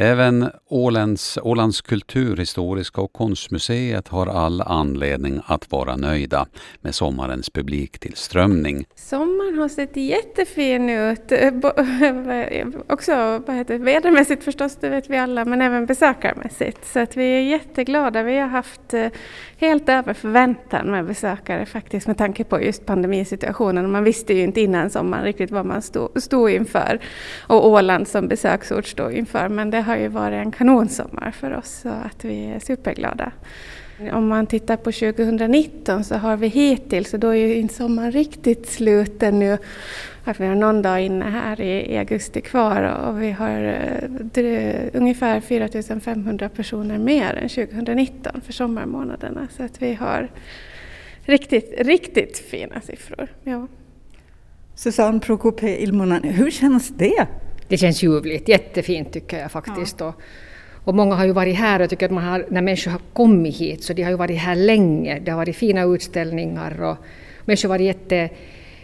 Även Ålands, Ålands kulturhistoriska och konstmuseet har all anledning att vara nöjda med sommarens publiktillströmning. Sommaren har sett jättefin ut. Eh, också vad heter, vädermässigt förstås, det vet vi alla, men även besökarmässigt. Så att vi är jätteglada. Vi har haft eh, helt över förväntan med besökare faktiskt med tanke på just pandemisituationen. Man visste ju inte innan sommaren riktigt vad man stod, stod inför och Åland som besöksort stod inför. Men det har ju varit en kanonsommar för oss så att vi är superglada. Om man tittar på 2019 så har vi hittills, och då är ju inte sommaren riktigt slut ännu, att vi har någon dag inne här i, augusti kvar och vi har eh, ungefär 4 500 personer mer än 2019 för sommarmånaderna. Så att vi har riktigt, riktigt fina siffror. Ja. Susanne Prokope Ilmonen, hur känns det? Det känns ljuvligt, jättefint tycker jag faktiskt. Och, och många har ju varit här och jag tycker att man har, när människor har kommit hit så de har ju varit här länge. Det har varit fina utställningar och människor har varit jätte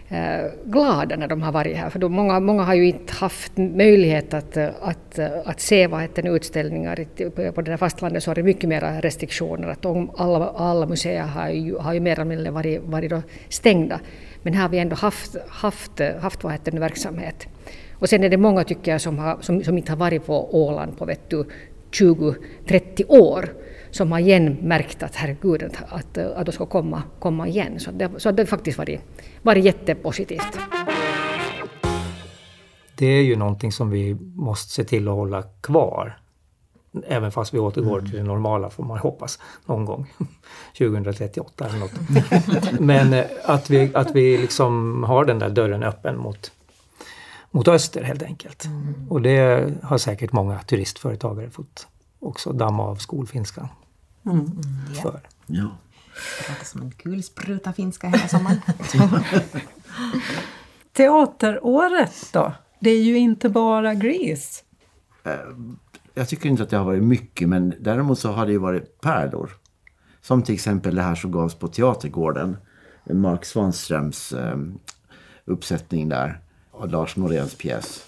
eh, glada när de har varit här. För då många, många har ju inte haft möjlighet att, eh, att, eh, att se vad heter utställningar. På det där fastlandet så har det mycket mer restriktioner. Att de, alla, alla museer har ju, har ju mer eller mindre varit, varit då stängda. Men här har vi ändå haft, haft, haft vad heter det, verksamhet. Och sen är det många tycker jag som, har, som, som inte har varit på Åland på vet du, 20-30 år som har igen märkt att herregud att, att, att de ska komma, komma igen. Så det, så det har faktiskt varit, varit jättepositivt. Det är ju någonting som vi måste se till att hålla kvar. Även fast vi återgår till det normala får man hoppas någon gång. 2038 eller något. Men eh, att vi, att vi liksom har den där dörren öppen mot, mot öster helt enkelt. Och det har säkert många turistföretagare fått också damma av skolfinskan Mm. för. Ja. Det låter som en kulspruta finska hela sommaren. Teateråret då? Det är ju inte bara Grease. Eh, Jag tycker inte att det har varit mycket, men däremot så har det ju varit pärlor. Som till exempel det här som gavs på Teatergården. Mark Svanströms eh, uppsättning där. Och Lars Noréns pjäs.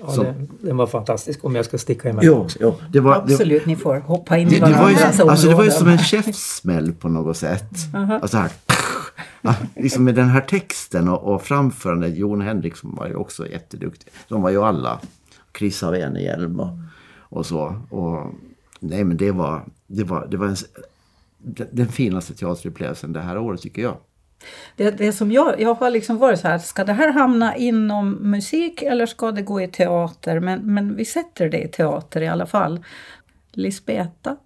Ja, Som- den, den var fantastisk om jag ska sticka emellan Jo, också. jo, det var, det, Absolut, ni får hoppa in i det, det, var ju, alltså det var ju som en käftsmäll på något sätt. Aha. Alltså här, ja, liksom med den här texten och, och framförandet. Jon Henriksson var ju också jätteduktig. De var ju alla. Chris av Enehjelm och, och så. Och, nej men det var, det var, det var en, den finaste teaterupplevelsen det här året tycker jag. Det, det som jag, jag har liksom varit så här, ska det här hamna inom musik eller ska det gå i teater? Men, men vi sätter det i teater i alla fall. Lisbeta?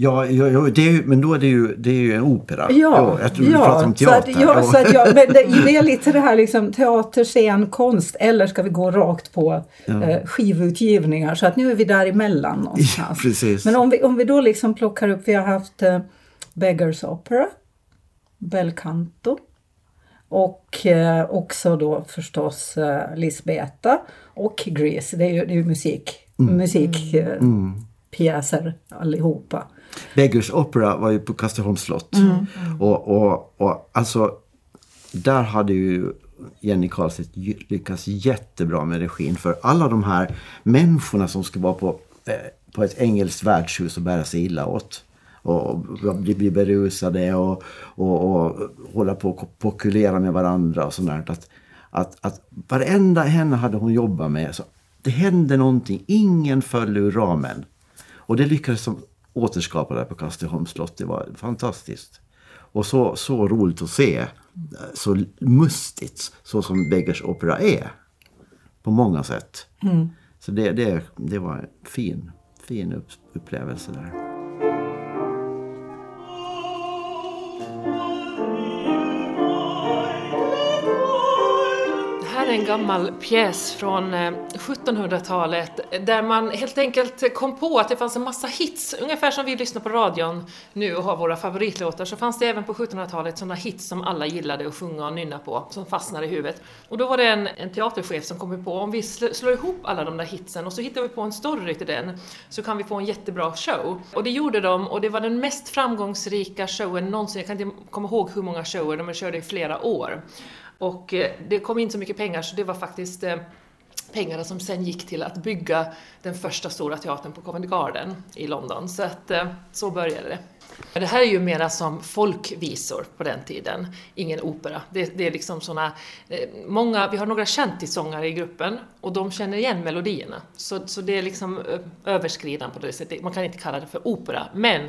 Ja, ja, ja det är men då är det ju, det är ju en opera. Ja, Jo, jag tror du pratar om så teater. att, ja, så att jag, men det, det är lite det här liksom teater, scen, konst eller ska vi gå rakt på Ja. eh, skivutgivningar? Så att nu är vi däremellan någonstans. precis. Men om vi, om vi då liksom plockar upp, vi har haft eh, Beggars Opera, Bel Canto och eh, också då förstås eh, Lisbeta och Grease. Det är ju, det är ju musik, Mm. musikpjäser eh, Mm. allihopa. Beggars Opera var ju på Kastriholms slott. Mm. Och, och, och alltså, där hade ju Jenny Karlstedt lyckats jättebra med regin. För alla de här människorna som ska vara på, eh, på ett engelskt värdshus och bära sig illa åt. Och bli, berusade och, och, och hålla på och pokulera med varandra och sånt där. Att, att, att varenda henne hade hon jobbat med. Så det hände någonting. Ingen föll ur ramen. Och det lyckades de återskapa där på Kastriholms slott. Det var fantastiskt. Och så, så roligt att se. Så mustigt, så som Beggars opera är. På många sätt. Mm. Så det, det, det var en fin, fin upp, upplevelse där. En gammal pjäs från eh, 1700-talet där man helt enkelt kom på att det fanns en massa hits, ungefär som vi lyssnar på radion nu och har våra favoritlåtar, så fanns det även på 1700-talet sådana hits som alla gillade att sjunga och nynna på, som fastnade i huvudet. Och då var det en, en teaterchef som kom på om vi slår ihop alla de där hitsen och så hittar vi på en story till den, så kan vi få en jättebra show. Och det gjorde de och det var den mest framgångsrika showen någonsin, jag kan inte komma ihåg hur många shower, de körde i flera år. Och eh, det kom in så mycket pengar så det var faktiskt eh, pengarna som sen gick till att bygga den första stora teatern på Covent Garden i London. Så att eh, så började det. Det här är ju mera som folkvisor på den tiden, ingen opera. Det, det är liksom såna, många, vi har några kändissångare i gruppen och de känner igen melodierna. Så, så det är liksom överskridande på det sättet, man kan inte kalla det för opera. Men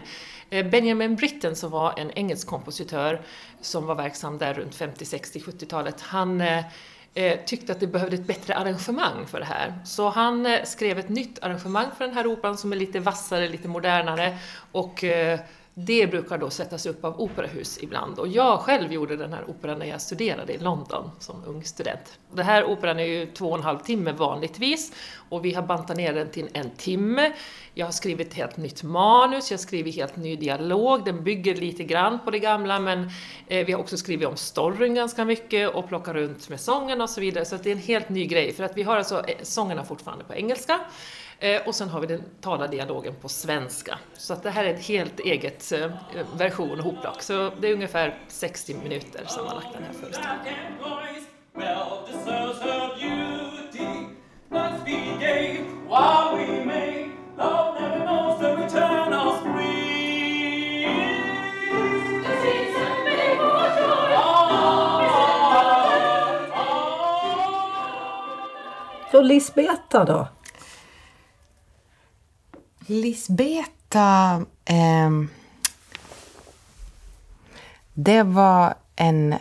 Eh, Benjamin Britten som var en engelsk kompositör som var verksam där runt 50, 60, 70-talet, han eh, eh, tyckte att det behövde ett bättre arrangemang för det här. Så han skrev ett nytt arrangemang för den här operan som är lite vassare, lite modernare och det brukar då sättas upp av operahus ibland. Och jag själv gjorde den här operan när jag studerade i London som ung student. Den här operan är ju två och en halv timme vanligtvis. Och vi har bantat ner den till en timme. Jag har skrivit ett helt nytt manus, jag har skrivit helt ny dialog, den bygger lite grann på det gamla men eh, vi har också skrivit om storyn ganska mycket och plockat runt med sången och så vidare. Så att det är en helt ny grej. För att vi har alltså eh, sångerna fortfarande på engelska och sen har vi den talade dialogen på svenska. Så att det här är ett helt eget eh, version och hopplock. Så det är ungefär 60 minuter sammanlagt den här föreställningen. Love never knows the return of spring. The season may Så Lisbeta då? Lisbeta, Eh, det var en,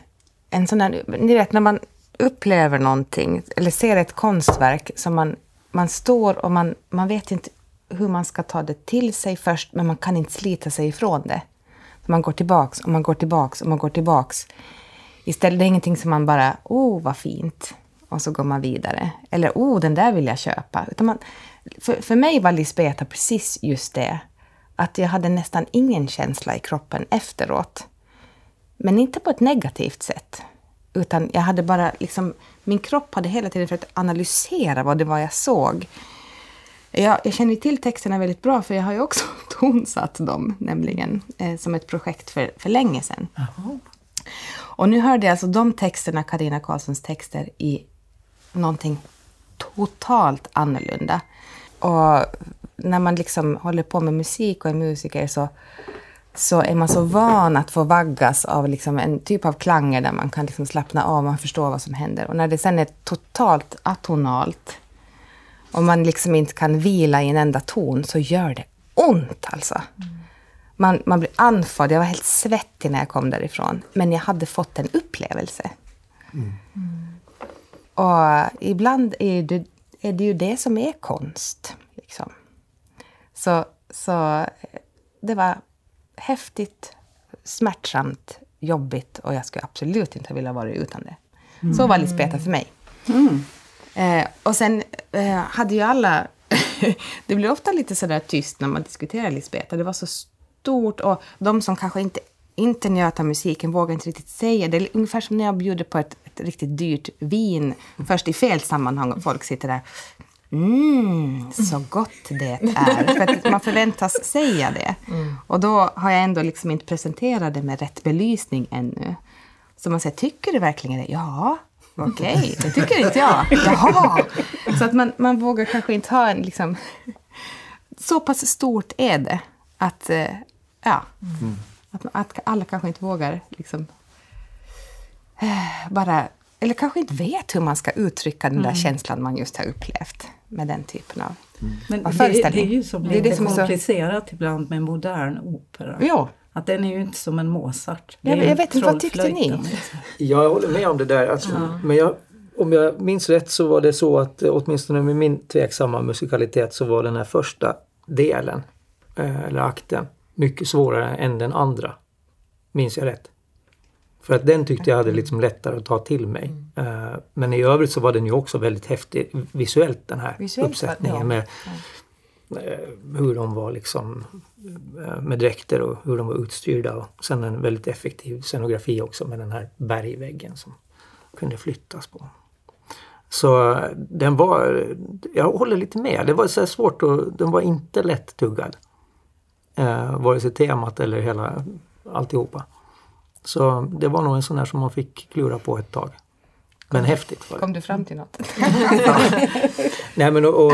en sån där, ni vet när man upplever någonting eller ser ett konstverk som man, man står och man, man vet inte hur man ska ta det till sig först, men man kan inte slita sig ifrån det. Man går tillbaks och man går tillbaks och man går tillbaks. Istället, det är ingenting som man bara, oh vad fint, och så går man vidare. Eller, oh den där vill jag köpa. Utan man, för, för mig var Lisbeta precis just det. Att jag hade nästan ingen känsla i kroppen efteråt. Men inte på ett negativt sätt. Utan jag hade bara liksom, min kropp hade hela tiden försökt analysera vad det var jag såg. Jag, jag känner till texterna väldigt bra för jag har ju också tonsatt dem, nämligen, eh, som ett projekt för, för länge sedan. Och nu hörde jag alltså de texterna, Karina Karlssons texter, i någonting totalt annorlunda. Och när man liksom håller på med musik och är musiker så, så är man så van att få vaggas av liksom en typ av klanger där man kan liksom slappna av, man förstår vad som händer. Och när det sen är totalt atonalt och man liksom inte kan vila i en enda ton så gör det ont alltså. Man, man blir andfådd. Jag var helt svettig när jag kom därifrån. Men jag hade fått en upplevelse. Och ibland är det, är det ju det som är konst. Liksom. Så, så det var häftigt, smärtsamt, jobbigt och jag skulle absolut inte vilja vara utan det. Så var Lisbeta för mig. Eh, och sen eh, hade ju alla... det blir ofta lite sådär tyst när man diskuterar Lisbeta. Det var så stort och de som kanske inte, inte njöt av musiken vågar inte riktigt säga. Det är ungefär som när jag bjuder på ett, ett riktigt dyrt vin. Först i fel sammanhang och folk sitter där. Mm, så gott det är. För att man förväntas säga det. Och då har jag ändå liksom inte presenterat det med rätt belysning ännu. Så man säger, tycker du verkligen det? Ja, okej, det tycker inte jag. Jaha! Så att man, man vågar kanske inte ha en liksom... Så pass stort är det att, eh, ja, att, att alla kanske inte vågar liksom eh, bara, eller kanske inte vet hur man ska uttrycka den där Mm. känslan man just har upplevt med den typen av, Men av det, det är ju så Det är det som är så- komplicerat ibland med modern opera. Ja. Att den är ju inte som en Mozart. Det Jag- vet inte, vad tyckte ni? liksom. Jag håller med om det där. Alltså, Ja. Men jag, om jag minns rätt så var det så att eh, åtminstone med min tveksamma musikalitet så var den här första delen, eh, eller akten, mycket svårare än den andra. Minns jag rätt? För att den tyckte jag hade liksom lättare att ta till mig. Eh, Men i övrigt så var den ju också väldigt häftig visuellt den här Visuellt, uppsättningen ja. med eh, hur de var liksom eh, med dräkter och hur de var utstyrda. Och sen en väldigt effektiv scenografi också med den här bergväggen som kunde flyttas på. Så den var, jag håller lite med, det var så svårt och den var inte lätt tuggad. Eh, vare sig temat eller hela alltihopa. Så det var nog en sån här som man fick klura på ett tag. Men häftigt var det. Kom du fram till något? Nej men och, och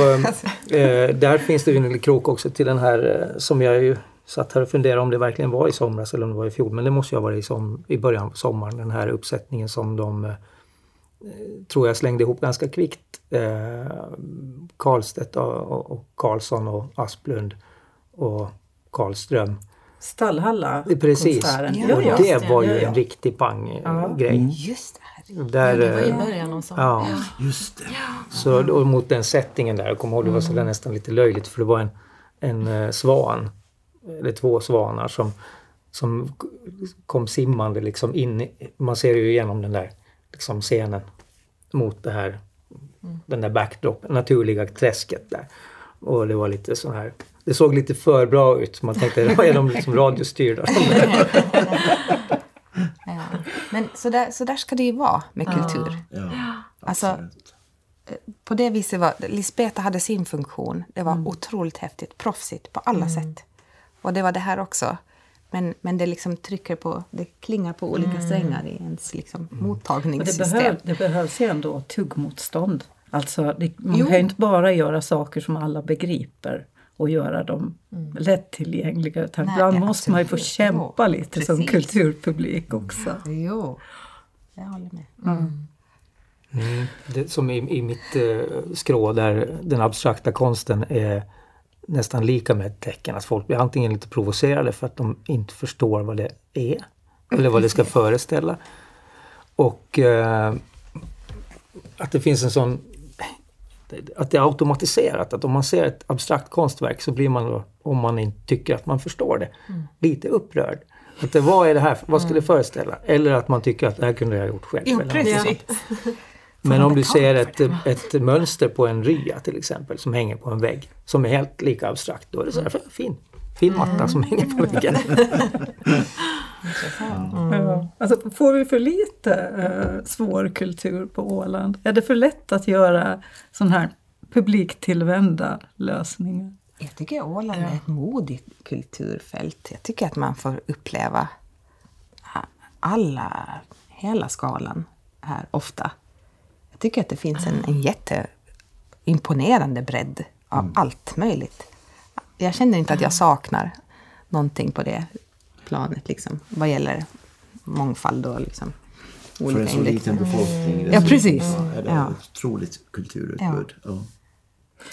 eh, där finns det ju en liten krok också till den här eh, som jag ju satt här och funderade om det verkligen var i somras eller om det var i fjol. Men det måste ju ha varit i, som, i början på sommaren. Den här uppsättningen som de eh, tror jag slängde ihop ganska kvickt. Eh, Karlstedt och, och, och Karlsson och Asplund och Karlström. Stallhalla Precis. konserten. Och Ja, det just var ju Ja, ja. en riktig pang-grej. Ja. Just Där, Ja, det var i eh, början av sommaren. Ja. Just det. Så då, mot den settingen där, jag kommer ihåg det var Mm. sådär nästan lite löjligt för det var en, en eh, svan, eller två svanar som, som kom simmande liksom in, i- man ser ju igenom den där liksom scenen mot det här, den där backdrop, naturliga träsket där. Och det var lite så här, det såg lite för bra ut. Man tänkte, är de liksom radiostyrda? Ja. Men så där, så där ska det ju vara med kultur. Ja, Alltså, eh, på det viset var Lisbeta hade sin funktion. Det var otroligt häftigt, proffsigt på alla sätt. Och det var det här också. Men, men det liksom trycker på, det klingar på olika Mm. strängar i ens liksom Och det, mottagningssystem. behöv, det behövs ju ändå tuggmotstånd. Alltså, det, man Jo. kan ju inte bara göra saker som alla begriper och göra dem lättillgängliga. Utan Nej, ibland måste man ju få kämpa lite som precis. kulturpublik också. Jo, jag håller med. Mm. Mm. Det, som i, i mitt eh, skrå där den abstrakta konsten är nästan lika med ett tecken. Att folk blir antingen lite provocerade för att de inte förstår vad det är. Eller vad det ska föreställa. Och eh, att det finns en sån... Att det är automatiserat. Att om man ser ett abstrakt konstverk så blir man då, om man inte tycker att man förstår det, lite upprörd. Att det, vad är det här? Vad ska det föreställa? Eller att man tycker att det här kunde jag ha gjort själv. Jo. Men om du ser ett, ett mönster på en rya till exempel som hänger på en vägg som är helt lika abstrakt, då är det så här, fin. Fin matta som hänger på väggen. Ja. Alltså, får vi för lite eh, svår kultur på Åland? Är det för lätt att göra sån här publiktillvända lösningar? Jag tycker Åland är ett modigt kulturfält. Jag tycker att man får uppleva alla, hela skalan här ofta. Jag tycker att det finns en, en jätteimponerande bredd av allt möjligt. Jag känner inte att jag saknar någonting på det planet, liksom, vad gäller mångfald och liksom, För en så liten befolkning Ja, precis. är det Ja. otroligt kulturutbud. Ja.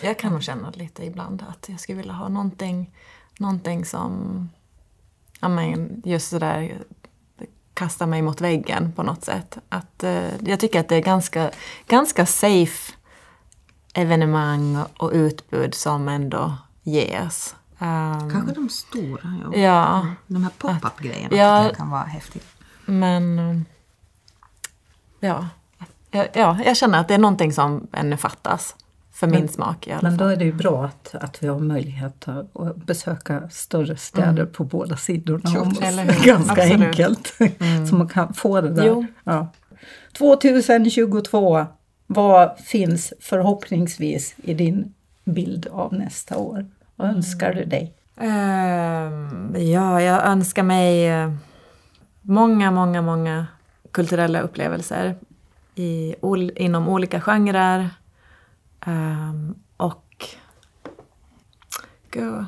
Jag kan nog känna lite ibland att jag skulle vilja ha någonting, någonting som, ja men just sådär kasta mig mot väggen på något sätt. Att, eh, jag tycker att det är ganska, ganska safe evenemang och utbud som ändå ges. Um, Kanske de stora, ja. Ja. De här pop-up-grejerna Ja. kan vara häftigt. Men um, ja. Ja, ja, jag känner att det är någonting som ännu fattas. För min Men- smak i alla Men fall. då är det ju bra att, att vi har möjlighet att, besöka större städer Mm. på båda sidorna Jo, om oss. Ganska Absolut. enkelt. Mm. Så man kan få det där. Jo. Ja. 2022, vad finns förhoppningsvis i din bild av nästa år? Vad önskar du dig? Ehm, ja, jag önskar mig eh, många, många, många kulturella upplevelser i, ol- inom olika genrer. Ehm, och... Gud.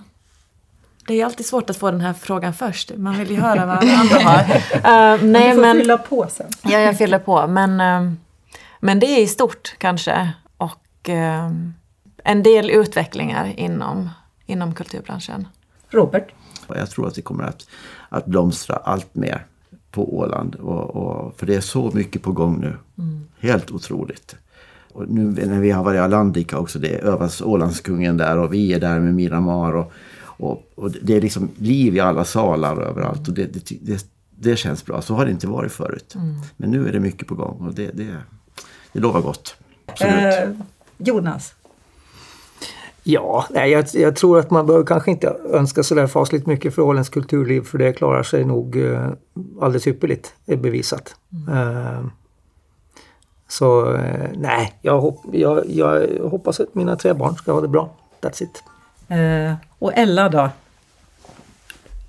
Det är alltid svårt att få den här frågan först. Man vill ju höra vad andra har. Ehm, nej, du får men, fylla på sen. Ja, jag fyller på. Men, ehm, men det är i stort kanske. Och ehm, en del utvecklingar inom, inom kulturbranschen. Robert? Jag tror att det kommer att, att blomstra allt mer på Åland. Och, och, för det är så mycket på gång nu. Mm. Helt otroligt. Och nu när vi har varit i Alandika också, det övas Ålandskungen där och vi är där med Miramar. Och, och, och det är liksom liv i alla salar och överallt. Och det, det, det, det känns bra. Så har det inte varit förut. Mm. Men nu är det mycket på gång och det, det, det lovar gott. Absolut. Eh, Jonas? Ja, nej, jag, jag tror att man bör kanske inte önska sådär fasligt mycket för Ålands kulturliv för det klarar sig nog eh, alldeles ypperligt, är bevisat. Eh, så eh, nej, jag, hopp, jag, jag hoppas att mina tre barn ska ha det bra. That's it. Eh, och Ella då?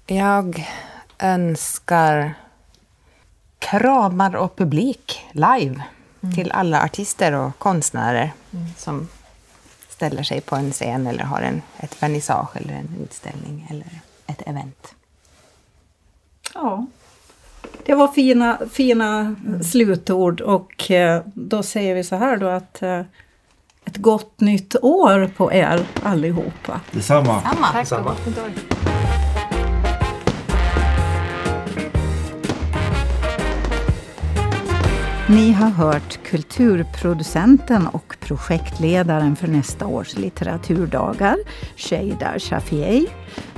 Jag önskar kramar och publik live till alla artister och konstnärer som ställer sig på en scen eller har en, ett vernissage eller en utställning eller ett event. Ja, det var fina, fina slutord och eh, då säger vi så här då att eh, ett gott nytt år på er allihopa. Detsamma. Tack för Ni har hört kulturproducenten och projektledaren för nästa års litteraturdagar, Sheida Shafiei,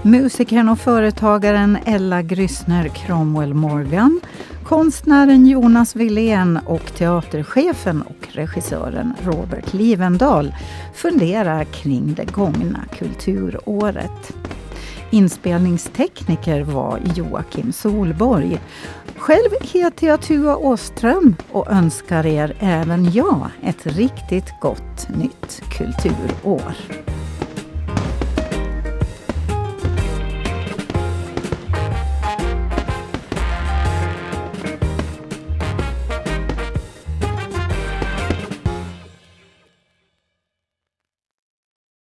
musikern och företagaren Ella Gryssner Cromwell Morgan, konstnären Jonas Wilén och teaterchefen och regissören Robert Livendal funderar kring det gångna kulturåret. Inspelningstekniker var Joakim Solborg. Själv heter jag Tua Åström och önskar er även jag ett riktigt gott nytt kulturår.